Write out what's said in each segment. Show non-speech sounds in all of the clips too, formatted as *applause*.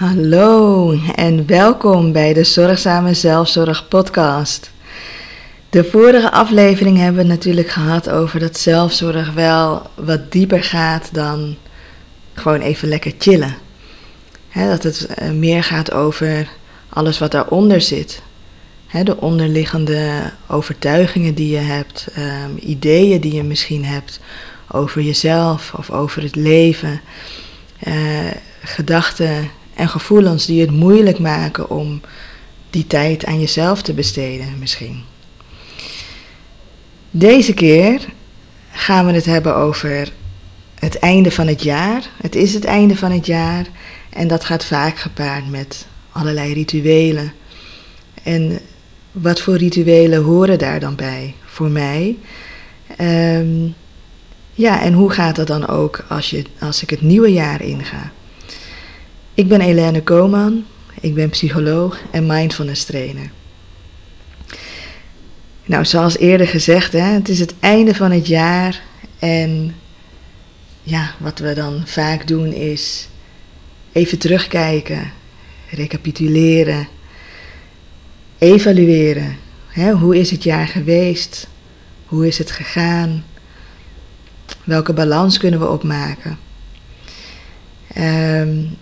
Hallo en welkom bij de Zorgzame Zelfzorg Podcast. De vorige aflevering hebben we natuurlijk gehad over dat zelfzorg wel wat dieper gaat dan gewoon even lekker chillen. dat het eh, meer gaat over alles wat daaronder zit. de onderliggende overtuigingen die je hebt, ehm, ideeën die je misschien hebt over jezelf of over het leven, uh, gedachten en gevoelens die het moeilijk maken om die tijd aan jezelf te besteden misschien. Deze keer gaan we het hebben over het einde van het jaar. Het is het einde van het jaar en dat gaat vaak gepaard met allerlei rituelen. En wat voor rituelen horen daar dan bij voor mij? Ehm, ja, en hoe gaat dat dan ook als, je, als ik het nieuwe jaar inga? Ik ben Helene Koman, ik ben psycholoog en mindfulness trainer. Nou, zoals eerder gezegd, hè, het is het einde van het jaar en ja, wat we dan vaak doen is even terugkijken, recapituleren, evalueren. Hè, hoe is het jaar geweest? Hoe is het gegaan? Welke balans kunnen we opmaken? Um,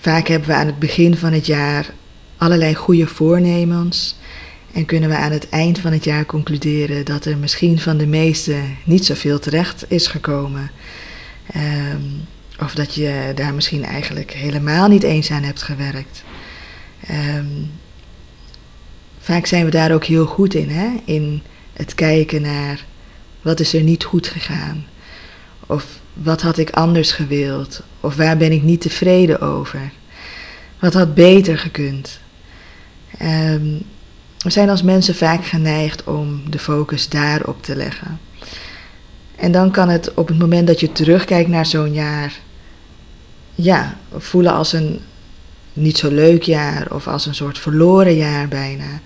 Vaak hebben we aan het begin van het jaar allerlei goede voornemens. En kunnen we aan het eind van het jaar concluderen dat er misschien van de meeste niet zoveel terecht is gekomen. Ehm, of dat je daar misschien eigenlijk helemaal niet eens aan hebt gewerkt. Ehm, vaak zijn we daar ook heel goed in, hè? in het kijken naar wat is er niet goed gegaan. Of wat had ik anders gewild? Of waar ben ik niet tevreden over? Wat had beter gekund? We zijn als mensen vaak geneigd om de focus daarop te leggen. En dan kan het op het moment dat je terugkijkt naar zo'n jaar, ja, voelen als een niet zo leuk jaar of als een soort verloren jaar bijna.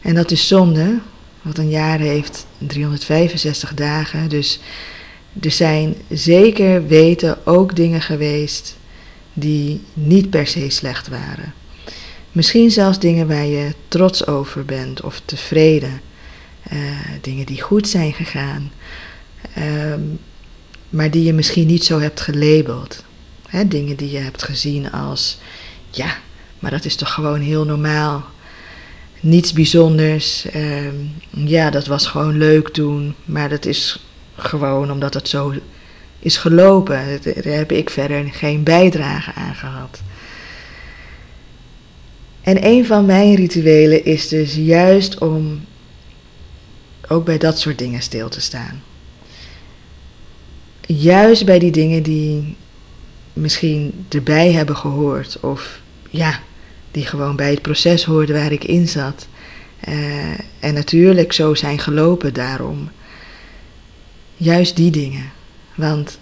En dat is zonde, want een jaar heeft 365 dagen, dus er zijn zeker weten ook dingen geweest die niet per se slecht waren. Misschien zelfs dingen waar je trots over bent of tevreden. Uh, dingen die goed zijn gegaan, ehm, maar die je misschien niet zo hebt gelabeld. Hè, dingen die je hebt gezien als, ja, maar dat is toch gewoon heel normaal. Niets bijzonders. Ehm, ja, dat was gewoon leuk toen, maar dat is gewoon omdat het zo is gelopen. Daar heb ik verder geen bijdrage aan gehad. En een van mijn rituelen is dus juist om ook bij dat soort dingen stil te staan. Juist bij die dingen die misschien erbij hebben gehoord, of ja, die gewoon bij het proces hoorden waar ik in zat. Uh, en natuurlijk zo zijn gelopen daarom. Juist die dingen. Want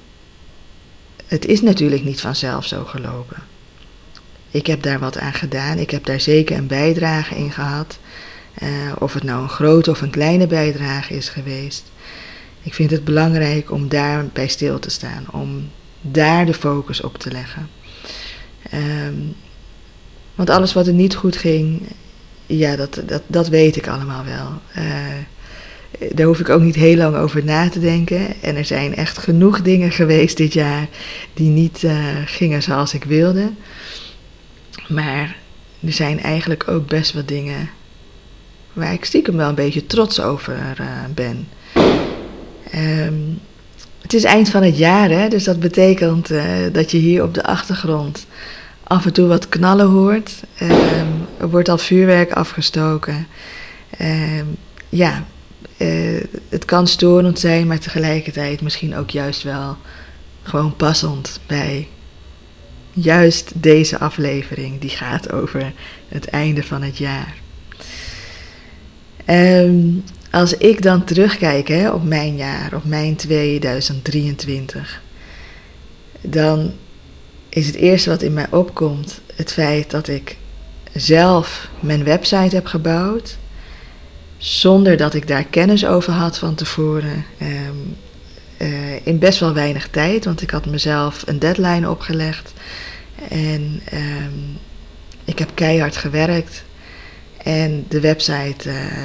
het is natuurlijk niet vanzelf zo gelopen. Ik heb daar wat aan gedaan. Ik heb daar zeker een bijdrage in gehad. Uh, of het nou een grote of een kleine bijdrage is geweest. Ik vind het belangrijk om daarbij stil te staan. Om daar de focus op te leggen. Um, want alles wat er niet goed ging, ja, dat, dat, dat weet ik allemaal wel. Uh, daar hoef ik ook niet heel lang over na te denken. En er zijn echt genoeg dingen geweest dit jaar die niet uh, gingen zoals ik wilde. Maar er zijn eigenlijk ook best wat dingen waar ik stiekem wel een beetje trots over uh, ben. Um, het is eind van het jaar, hè, dus dat betekent dat je hier op de achtergrond af en toe wat knallen hoort. Um, er wordt al vuurwerk afgestoken. Um, ja, uh, het kan storend zijn, maar tegelijkertijd misschien ook juist wel gewoon passend bij juist deze aflevering, die gaat over het einde van het jaar. Um, als ik dan terugkijk hè, op mijn jaar, op mijn 2023, dan is het eerste wat in mij opkomt het feit dat ik zelf mijn website heb gebouwd, zonder dat ik daar kennis over had van tevoren. Um, uh, in best wel weinig tijd, want ik had mezelf een deadline opgelegd. En um, ik heb keihard gewerkt. En de website uh,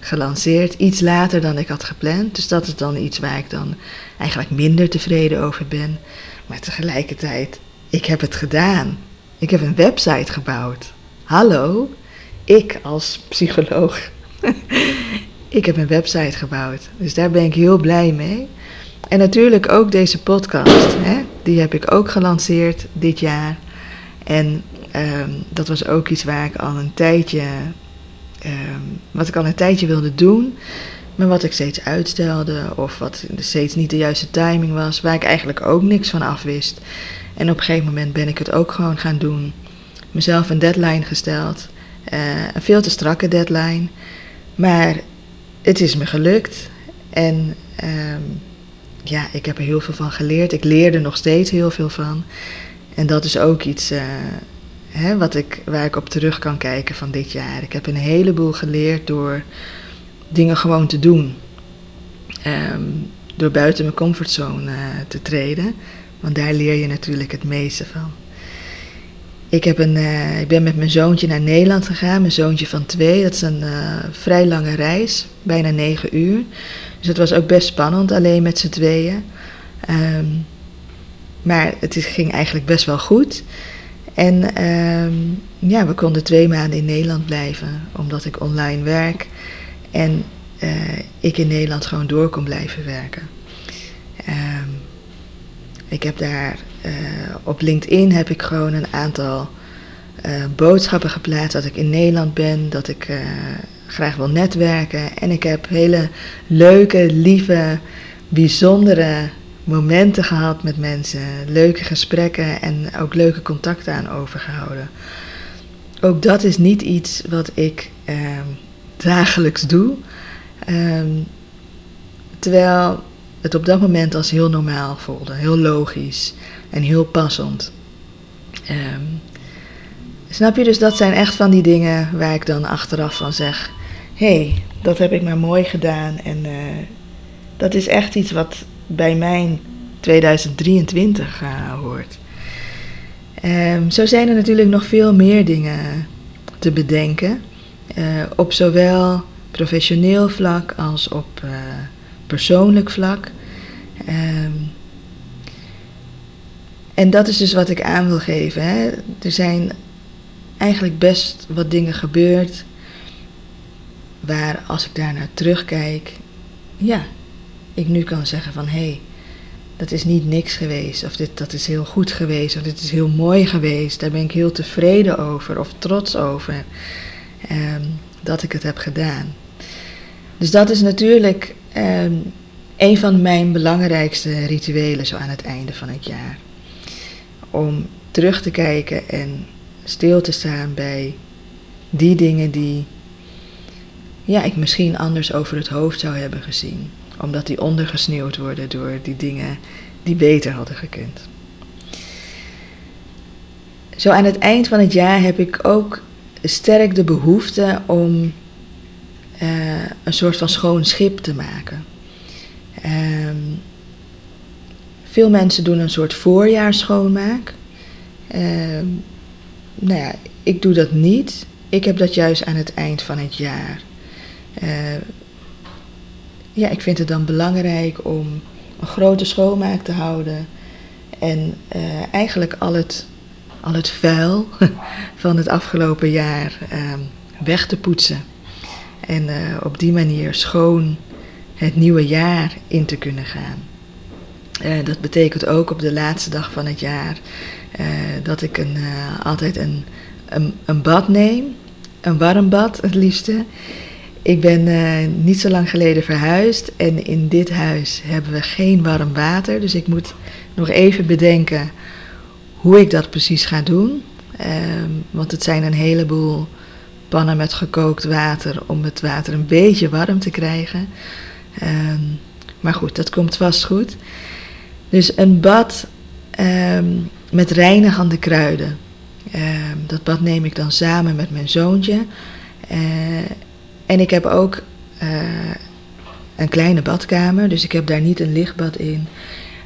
gelanceerd, iets later dan ik had gepland. Dus dat is dan iets waar ik dan eigenlijk minder tevreden over ben. Maar tegelijkertijd, ik heb het gedaan. Ik heb een website gebouwd. Hallo, ik als psycholoog. *laughs* ik heb een website gebouwd. Dus daar ben ik heel blij mee. En natuurlijk ook deze podcast. Hè? Die heb ik ook gelanceerd dit jaar. En um, dat was ook iets waar ik al een tijdje um, wat ik al een tijdje wilde doen, maar wat ik steeds uitstelde of wat steeds niet de juiste timing was, waar ik eigenlijk ook niks van afwist. En op een gegeven moment ben ik het ook gewoon gaan doen. Mezelf een deadline gesteld, uh, een veel te strakke deadline, maar het is me gelukt en um, ja, ik heb er heel veel van geleerd. Ik leer er nog steeds heel veel van. En dat is ook iets uh, hè, wat ik, waar ik op terug kan kijken van dit jaar. Ik heb een heleboel geleerd door dingen gewoon te doen. Um, door buiten mijn comfortzone uh, te treden. Want daar leer je natuurlijk het meeste van. Ik, heb een, uh, ik ben met mijn zoontje naar Nederland gegaan. Mijn zoontje van twee. Dat is een uh, vrij lange reis. Bijna negen uur. Dus het was ook best spannend alleen met z'n tweeën. Um, maar het ging eigenlijk best wel goed. En um, ja, we konden twee maanden in Nederland blijven, omdat ik online werk en uh, ik in Nederland gewoon door kon blijven werken. Um, ik heb daar op LinkedIn heb ik gewoon een aantal uh, boodschappen geplaatst dat ik in Nederland ben, dat ik graag wil netwerken. En ik heb hele leuke, lieve, bijzondere momenten gehad met mensen, leuke gesprekken en ook leuke contacten aan overgehouden. Ook dat is niet iets wat ik eh, dagelijks doe, um, terwijl het op dat moment als heel normaal voelde, heel logisch en heel passend. Um, snap je dus, dat zijn echt van die dingen waar ik dan achteraf van zeg: hé, hey, dat heb ik maar mooi gedaan en uh, dat is echt iets wat bij mijn 2023 uh, hoort. Um, zo zijn er natuurlijk nog veel meer dingen te bedenken. Uh, op zowel professioneel vlak als op persoonlijk vlak. Um, en dat is dus wat ik aan wil geven. Hè. Er zijn eigenlijk best wat dingen gebeurd. Waar als ik daar naar terugkijk, ja, ik nu kan zeggen van hé, hey, dat is niet niks geweest, of dit, dat is heel goed geweest, of dit is heel mooi geweest, daar ben ik heel tevreden over of trots over um, dat ik het heb gedaan. Dus dat is natuurlijk um, een van mijn belangrijkste rituelen zo aan het einde van het jaar. Om terug te kijken en stil te staan bij die dingen die ja, ik misschien anders over het hoofd zou hebben gezien omdat die ondergesneeuwd worden door die dingen die beter hadden gekund. Zo aan het eind van het jaar heb ik ook sterk de behoefte om uh, een soort van schoon schip te maken. Um, veel mensen doen een soort voorjaarsschoonmaak. Um, nou ja, ik doe dat niet. Ik heb dat juist aan het eind van het jaar. Uh, ja, ik vind het dan belangrijk om een grote schoonmaak te houden. En uh, eigenlijk al het, al het vuil *laughs* van het afgelopen jaar uh, weg te poetsen. En uh, op die manier schoon het nieuwe jaar in te kunnen gaan. Uh, dat betekent ook op de laatste dag van het jaar dat ik een, altijd een, een, een bad neem. Een warm bad het liefste. Ik ben niet zo lang geleden verhuisd en in dit huis hebben we geen warm water. Dus ik moet nog even bedenken hoe ik dat precies ga doen. Ehm, want het zijn een heleboel pannen met gekookt water om het water een beetje warm te krijgen. Ehm, maar goed, dat komt vast goed. Dus een bad ehm, met reinigende kruiden. dat bad neem ik dan samen met mijn zoontje. Uh, en ik heb ook uh, een kleine badkamer, dus ik heb daar niet een lichtbad in.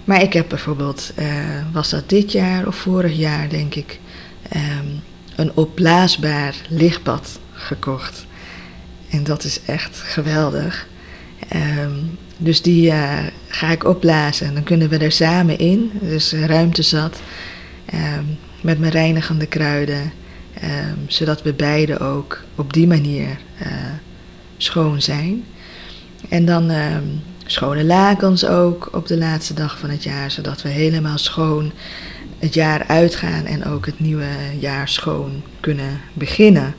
Maar ik heb bijvoorbeeld, uh, was dat dit jaar of vorig jaar denk ik, um, een opblaasbaar lichtbad gekocht. En dat is echt geweldig. Um, dus die uh, ga ik opblazen en dan kunnen we er samen in. Dus ruimte zat. Um, met mijn reinigende kruiden. zodat we beide ook op die manier uh, schoon zijn. En dan uh, schone lakens ook op de laatste dag van het jaar, zodat we helemaal schoon het jaar uitgaan en ook het nieuwe jaar schoon kunnen beginnen.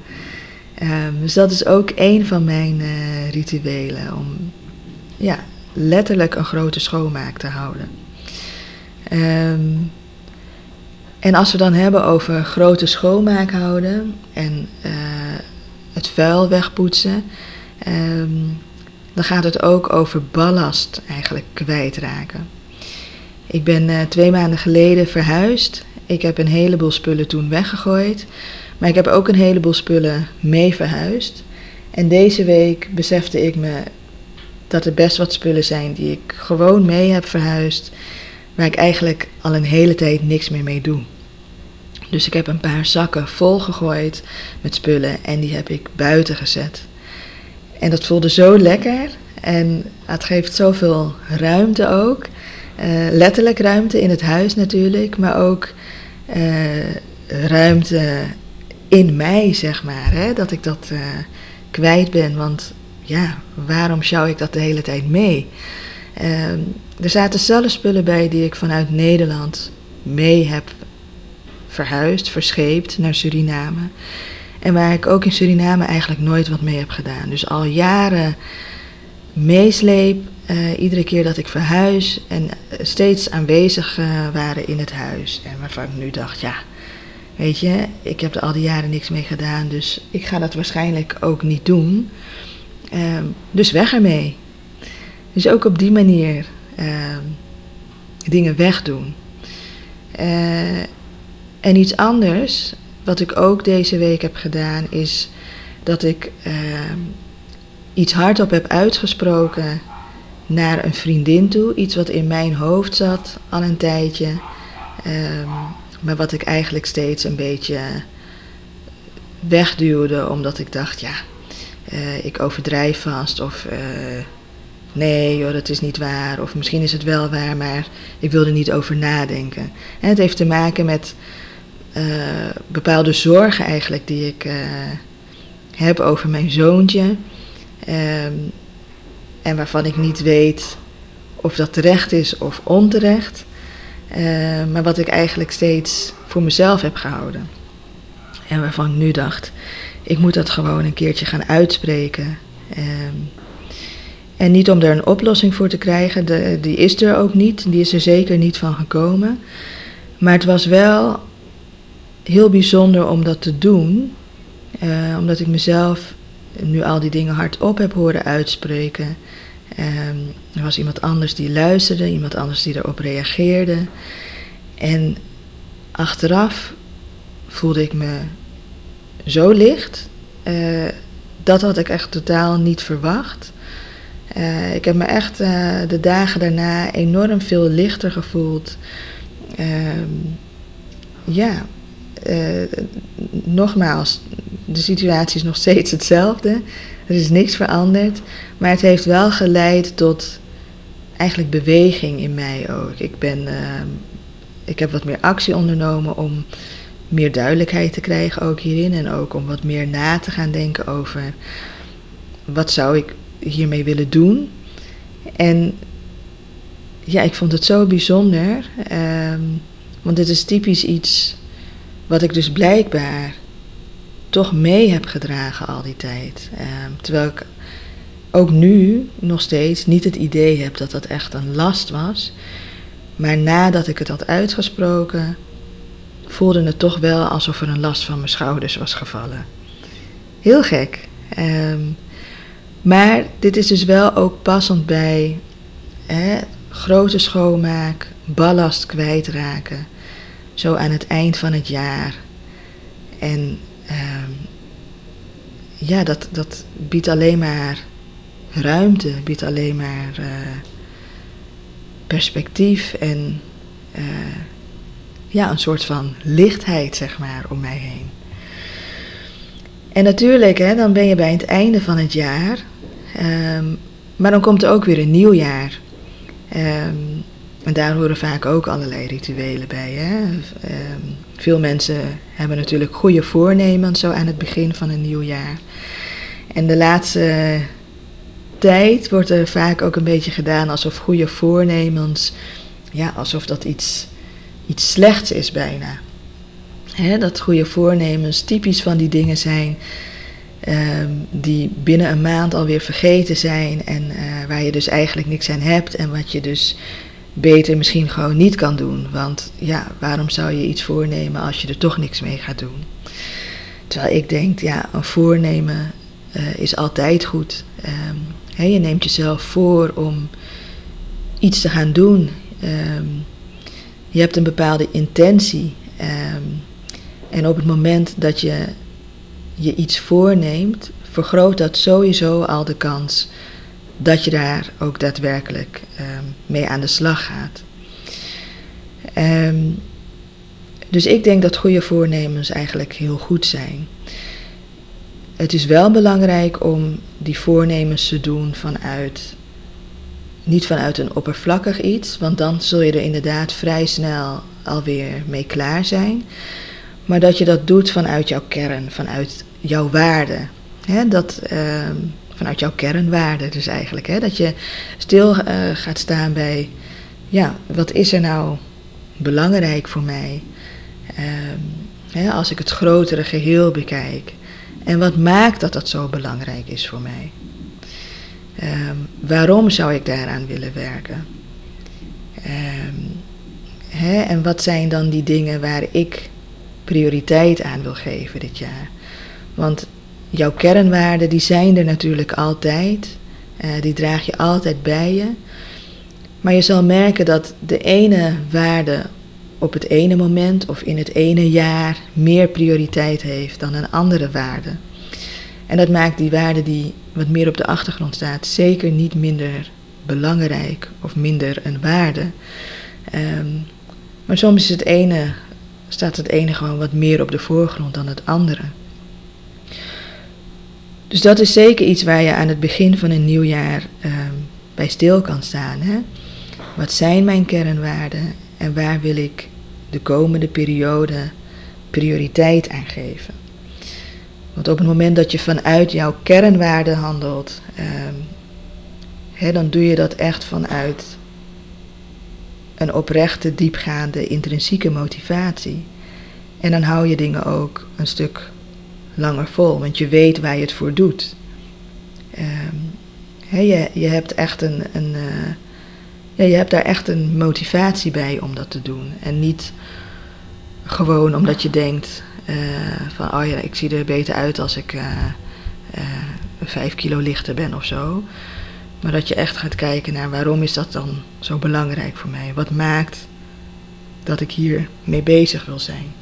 Dus dat is ook een van mijn uh, rituelen, om ja, letterlijk een grote schoonmaak te houden. Um, en als we dan hebben over grote schoonmaak houden en uh, het vuil wegpoetsen, Um, dan gaat het ook over ballast eigenlijk kwijtraken. Ik ben uh, twee maanden geleden verhuisd. Ik heb een heleboel spullen toen weggegooid. Maar ik heb ook een heleboel spullen mee verhuisd. En deze week besefte ik me dat er best wat spullen zijn die ik gewoon mee heb verhuisd. Waar ik eigenlijk al een hele tijd niks meer mee doe. Dus ik heb een paar zakken volgegooid met spullen en die heb ik buiten gezet. En dat voelde zo lekker. En het geeft zoveel ruimte ook. Uh, letterlijk ruimte in het huis natuurlijk, maar ook uh, ruimte in mij, zeg maar. Hè? Dat ik dat uh, kwijt ben. Want ja, waarom sjouw ik dat de hele tijd mee? Ehm, er zaten zelfs spullen bij die ik vanuit Nederland mee heb verhuisd, verscheept naar Suriname. En waar ik ook in Suriname eigenlijk nooit wat mee heb gedaan. Dus al jaren meesleep, uh, iedere keer dat ik verhuis en eh, steeds aanwezig uh, waren in het huis. En waarvan ik nu dacht, ja, weet je, ik heb er al die jaren niks mee gedaan, dus ik ga dat waarschijnlijk ook niet doen. Uh, dus weg ermee. Dus ook op die manier ehm, dingen wegdoen. en iets anders wat ik ook deze week heb gedaan is dat ik uh, iets hardop heb uitgesproken naar een vriendin toe. Iets wat in mijn hoofd zat al een tijdje. Maar wat ik eigenlijk steeds een beetje wegduwde omdat ik dacht, ja, uh, ik overdrijf vast of uh, nee joh, dat is niet waar. Of misschien is het wel waar, maar ik wil er niet over nadenken. En het heeft te maken met uh, bepaalde zorgen eigenlijk die ik heb over mijn zoontje. Um, en waarvan ik niet weet of dat terecht is of onterecht. Maar wat ik eigenlijk steeds voor mezelf heb gehouden. En waarvan ik nu dacht, ik moet dat gewoon een keertje gaan uitspreken. Um, en niet om er een oplossing voor te krijgen, de, die is er ook niet, die is er zeker niet van gekomen. Maar het was wel heel bijzonder om dat te doen, uh, omdat ik mezelf nu al die dingen hardop heb horen uitspreken. Um, er was iemand anders die luisterde, iemand anders die erop reageerde. En achteraf voelde ik me zo licht. Uh, dat had ik echt totaal niet verwacht. Uh, ik heb me echt de dagen daarna enorm veel lichter gevoeld. Ehm, ja, nogmaals, de situatie is nog steeds hetzelfde. Er is niks veranderd. Maar het heeft wel geleid tot eigenlijk beweging in mij ook. Ik, ben, uh, ik heb wat meer actie ondernomen om meer duidelijkheid te krijgen ook hierin. En ook om wat meer na te gaan denken over wat zou ik hiermee willen doen. En ja, ik vond het zo bijzonder. Um, want dit is typisch iets wat ik dus blijkbaar toch mee heb gedragen al die tijd. Uh, terwijl ik ook nu nog steeds niet het idee heb dat dat echt een last was. Maar nadat ik het had uitgesproken, voelde het toch wel alsof er een last van mijn schouders was gevallen. Heel gek. Ehm, maar dit is dus wel ook passend bij hè, grote schoonmaak, ballast kwijtraken, zo aan het eind van het jaar. En ehm, ja, dat, dat biedt alleen maar ruimte, biedt alleen maar uh, perspectief en uh, ja, een soort van lichtheid, zeg maar, om mij heen. En natuurlijk, hè, dan ben je bij het einde van het jaar, um, maar dan komt er ook weer een nieuw jaar. Um, en daar horen vaak ook allerlei rituelen bij. Hè? Um, veel mensen hebben natuurlijk goede voornemens zo aan het begin van een nieuw jaar. En de laatste tijd wordt er vaak ook een beetje gedaan alsof goede voornemens, ja, alsof dat iets, iets slechts is bijna. Dat goede voornemens typisch van die dingen zijn um, die binnen een maand alweer vergeten zijn en uh, waar je dus eigenlijk niks aan hebt en wat je dus beter misschien gewoon niet kan doen. Want ja, waarom zou je iets voornemen als je er toch niks mee gaat doen? Terwijl ik denk, ja, een voornemen uh, is altijd goed. He, je neemt jezelf voor om iets te gaan doen. Um, je hebt een bepaalde intentie. Um, en op het moment dat je je iets voorneemt, vergroot dat sowieso al de kans dat je daar ook daadwerkelijk um, mee aan de slag gaat. Um, dus ik denk dat goede voornemens eigenlijk heel goed zijn. Het is wel belangrijk om die voornemens te doen vanuit, niet vanuit een oppervlakkig iets, want dan zul je er inderdaad vrij snel alweer mee klaar zijn. Maar dat je dat doet vanuit jouw kern, vanuit jouw waarde. Hè, dat, uh, vanuit jouw kernwaarde dus eigenlijk. Hè, dat je stil uh, gaat staan bij, ja, wat is er nou belangrijk voor mij? Hè, als ik het grotere geheel bekijk. En wat maakt dat dat zo belangrijk is voor mij? Um, waarom zou ik daaraan willen werken? Um, hè, en wat zijn dan die dingen waar ik prioriteit aan wil geven dit jaar? Want jouw kernwaarden, die zijn er natuurlijk altijd. Uh, die draag je altijd bij je. Maar je zal merken dat de ene waarde op het ene moment of in het ene jaar meer prioriteit heeft dan een andere waarde. En dat maakt die waarde die wat meer op de achtergrond staat zeker niet minder belangrijk of minder een waarde. Um, maar soms is het ene, staat het ene gewoon wat meer op de voorgrond dan het andere. Dus dat is zeker iets waar je aan het begin van een nieuw jaar um, bij stil kan staan. Hè? Wat zijn mijn kernwaarden en waar wil ik de komende periode prioriteit aan geven? Want op het moment dat je vanuit jouw kernwaarden handelt, hè, dan doe je dat echt vanuit een oprechte, diepgaande, intrinsieke motivatie. En dan hou je dingen ook een stuk langer vol, want je weet waar je het voor doet. Um, je, je hebt echt een, een uh, ja, je hebt daar echt een motivatie bij om dat te doen. En niet gewoon omdat je denkt van, oh ja, ik zie er beter uit als ik uh, vijf kilo lichter ben of zo. Maar dat je echt gaat kijken naar waarom is dat dan zo belangrijk voor mij? Wat maakt dat ik hier mee bezig wil zijn?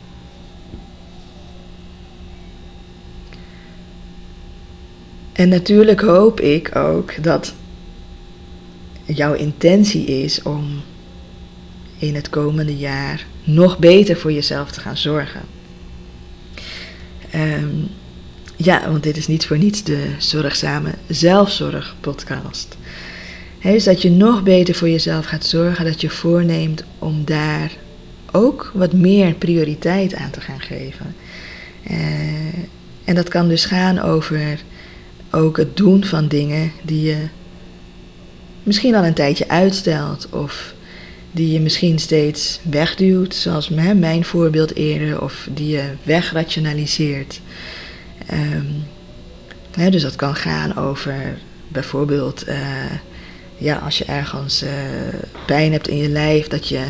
En natuurlijk hoop ik ook dat jouw intentie is om in het komende jaar nog beter voor jezelf te gaan zorgen. Um, ja, want dit is niet voor niets de Zorgzame Zelfzorg podcast. He, dus dat je nog beter voor jezelf gaat zorgen, dat je voorneemt om daar ook wat meer prioriteit aan te gaan geven. Uh, en dat kan dus gaan over ook het doen van dingen die je misschien al een tijdje uitstelt of die je misschien steeds wegduwt, zoals mijn voorbeeld eerder, of die je wegrationaliseert. Um, hè, dus dat kan gaan over bijvoorbeeld, uh, ja, als je ergens uh, pijn hebt in je lijf, dat je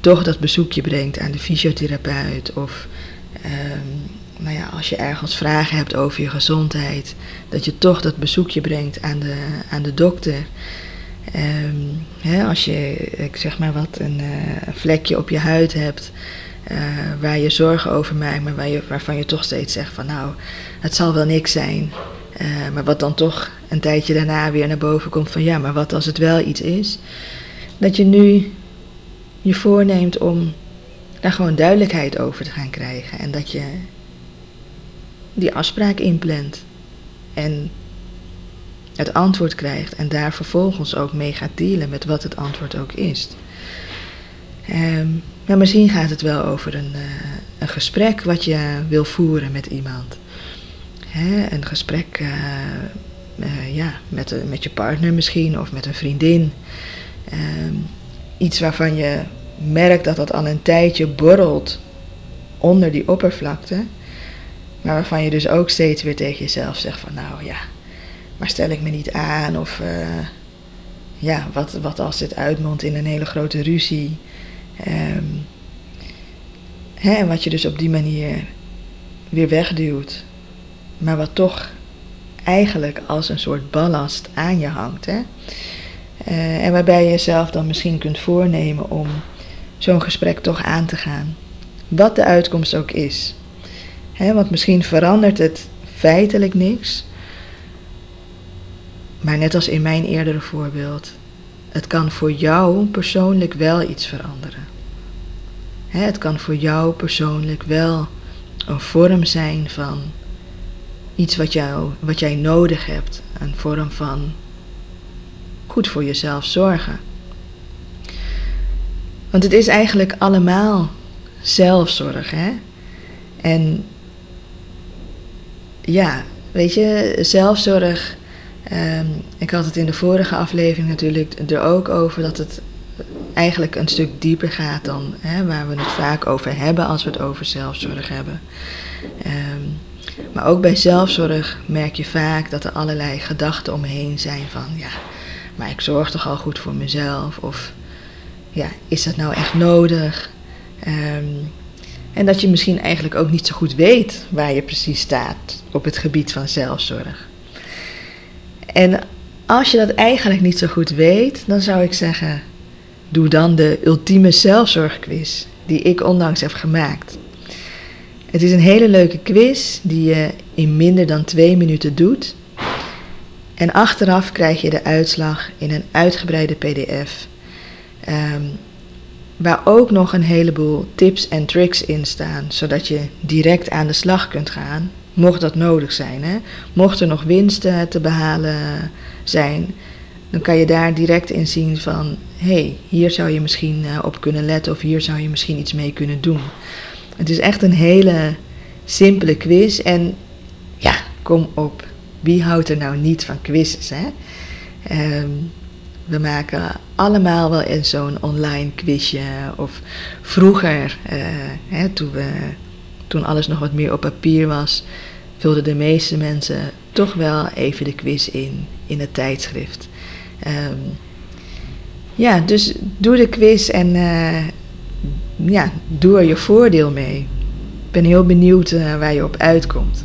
toch dat bezoekje brengt aan de fysiotherapeut. Of ehm, nou ja, als je ergens vragen hebt over je gezondheid, dat je toch dat bezoekje brengt aan de, aan de dokter. Ehm, hè, als je, ik zeg maar wat, een uh, vlekje op je huid hebt, uh, waar je zorgen over maakt, maar waar je, waarvan je toch steeds zegt van nou, het zal wel niks zijn. Uh, maar wat dan toch een tijdje daarna weer naar boven komt van ja, maar wat als het wel iets is? Dat je nu je voorneemt om daar gewoon duidelijkheid over te gaan krijgen. En dat je die afspraak inplant. En het antwoord krijgt en daar vervolgens ook mee gaat dealen met wat het antwoord ook is. Um, misschien gaat het wel over een, uh, een gesprek wat je wil voeren met iemand. Hè, een gesprek uh, uh, ja, met, met je partner misschien of met een vriendin. Um, iets waarvan je merkt dat dat al een tijdje borrelt onder die oppervlakte. Maar waarvan je dus ook steeds weer tegen jezelf zegt van nou ja, maar stel ik me niet aan of uh, ja, wat, wat als dit uitmondt in een hele grote ruzie. Um, hè, en wat je dus op die manier weer wegduwt, maar wat toch eigenlijk als een soort ballast aan je hangt. Hè? Uh, en waarbij je jezelf dan misschien kunt voornemen om zo'n gesprek toch aan te gaan. Wat de uitkomst ook is. He, want misschien verandert het feitelijk niks. Maar net als in mijn eerdere voorbeeld, het kan voor jou persoonlijk wel iets veranderen. He, het kan voor jou persoonlijk wel een vorm zijn van iets wat, jou, wat jij nodig hebt. Een vorm van goed voor jezelf zorgen. Want het is eigenlijk allemaal zelfzorg, hè? En ja, weet je, zelfzorg. Um, ik had het in de vorige aflevering natuurlijk er ook over dat het eigenlijk een stuk dieper gaat dan hè, waar we het vaak over hebben als we het over zelfzorg hebben. Um, maar ook bij zelfzorg merk je vaak dat er allerlei gedachten omheen zijn van ja, maar ik zorg toch al goed voor mezelf of ja, is dat nou echt nodig? Um, en dat je misschien eigenlijk ook niet zo goed weet waar je precies staat op het gebied van zelfzorg. En als je dat eigenlijk niet zo goed weet, dan zou ik zeggen: doe dan de ultieme zelfzorgquiz die ik onlangs heb gemaakt. Het is een hele leuke quiz die je in minder dan twee minuten doet. En achteraf krijg je de uitslag in een uitgebreide PDF. Um, waar ook nog een heleboel tips en tricks in staan, zodat je direct aan de slag kunt gaan, mocht dat nodig zijn. Hè? Mocht er nog winsten te behalen zijn, dan kan je daar direct in zien van, hé, hey, hier zou je misschien eh, op kunnen letten of hier zou je misschien iets mee kunnen doen. Het is echt een hele simpele quiz en ja, kom op, wie houdt er nou niet van quizzes, hè? Um, we maken allemaal wel eens zo'n online quizje. Of vroeger, uh, hè, toen, we, toen alles nog wat meer op papier was, vulden de meeste mensen toch wel even de quiz in, in het tijdschrift. Um, ja, dus doe de quiz en uh, ja, doe er je voordeel mee. Ik ben heel benieuwd uh, waar je op uitkomt.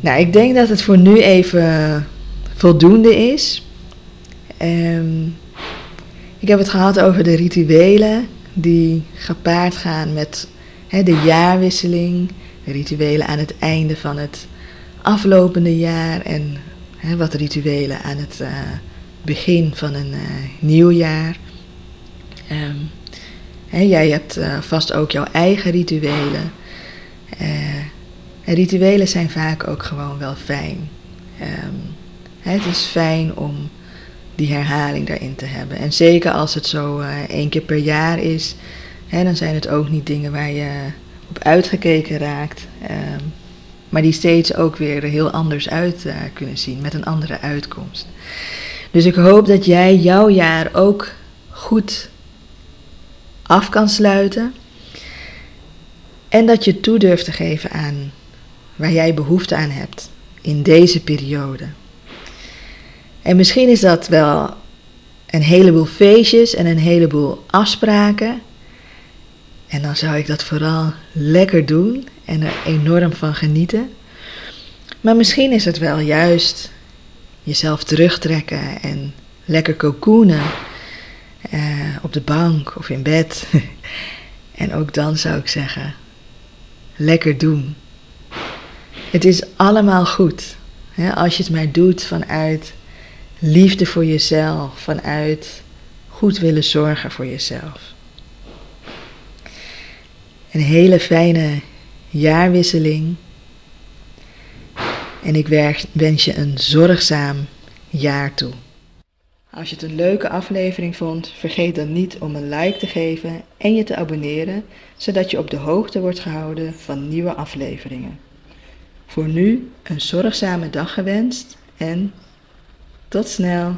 Nou, ik denk dat het voor nu even voldoende is. Um, ik heb het gehad over de rituelen die gepaard gaan met he, de jaarwisseling, rituelen aan het einde van het aflopende jaar en he, wat rituelen aan het uh, begin van een uh, nieuw jaar. Um, jij hebt uh, vast ook jouw eigen rituelen. rituelen zijn vaak ook gewoon wel fijn. Um, het is fijn om die herhaling daarin te hebben. En zeker als het zo uh, één keer per jaar is, hè, dan zijn het ook niet dingen waar je op uitgekeken raakt. Um, maar die steeds ook weer er heel anders uit uh, kunnen zien, met een andere uitkomst. Dus ik hoop dat jij jouw jaar ook goed af kan sluiten. En dat je toe durft te geven aan waar jij behoefte aan hebt in deze periode. En misschien is dat wel een heleboel feestjes en een heleboel afspraken. En dan zou ik dat vooral lekker doen en er enorm van genieten. Maar misschien is het wel juist jezelf terugtrekken en lekker cocoonen uh, op de bank of in bed. *laughs* en ook dan zou ik zeggen, lekker doen. Het is allemaal goed. Hè, als je het maar doet vanuit liefde voor jezelf, vanuit goed willen zorgen voor jezelf. Een hele fijne jaarwisseling. En ik wens je een zorgzaam jaar toe. Als je het een leuke aflevering vond, vergeet dan niet om een like te geven en je te abonneren, zodat je op de hoogte wordt gehouden van nieuwe afleveringen. Voor nu een zorgzame dag gewenst en tot snel.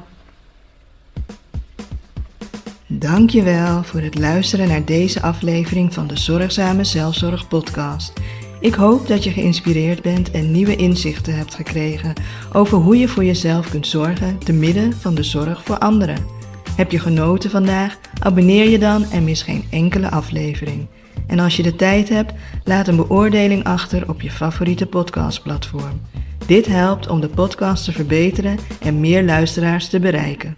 Dankjewel voor het luisteren naar deze aflevering van de Zorgzame Zelfzorg podcast. Ik hoop dat je geïnspireerd bent en nieuwe inzichten hebt gekregen over hoe je voor jezelf kunt zorgen te midden van de zorg voor anderen. Heb je genoten vandaag? Abonneer je dan en mis geen enkele aflevering. En als je de tijd hebt, laat een beoordeling achter op je favoriete podcastplatform. Dit helpt om de podcast te verbeteren en meer luisteraars te bereiken.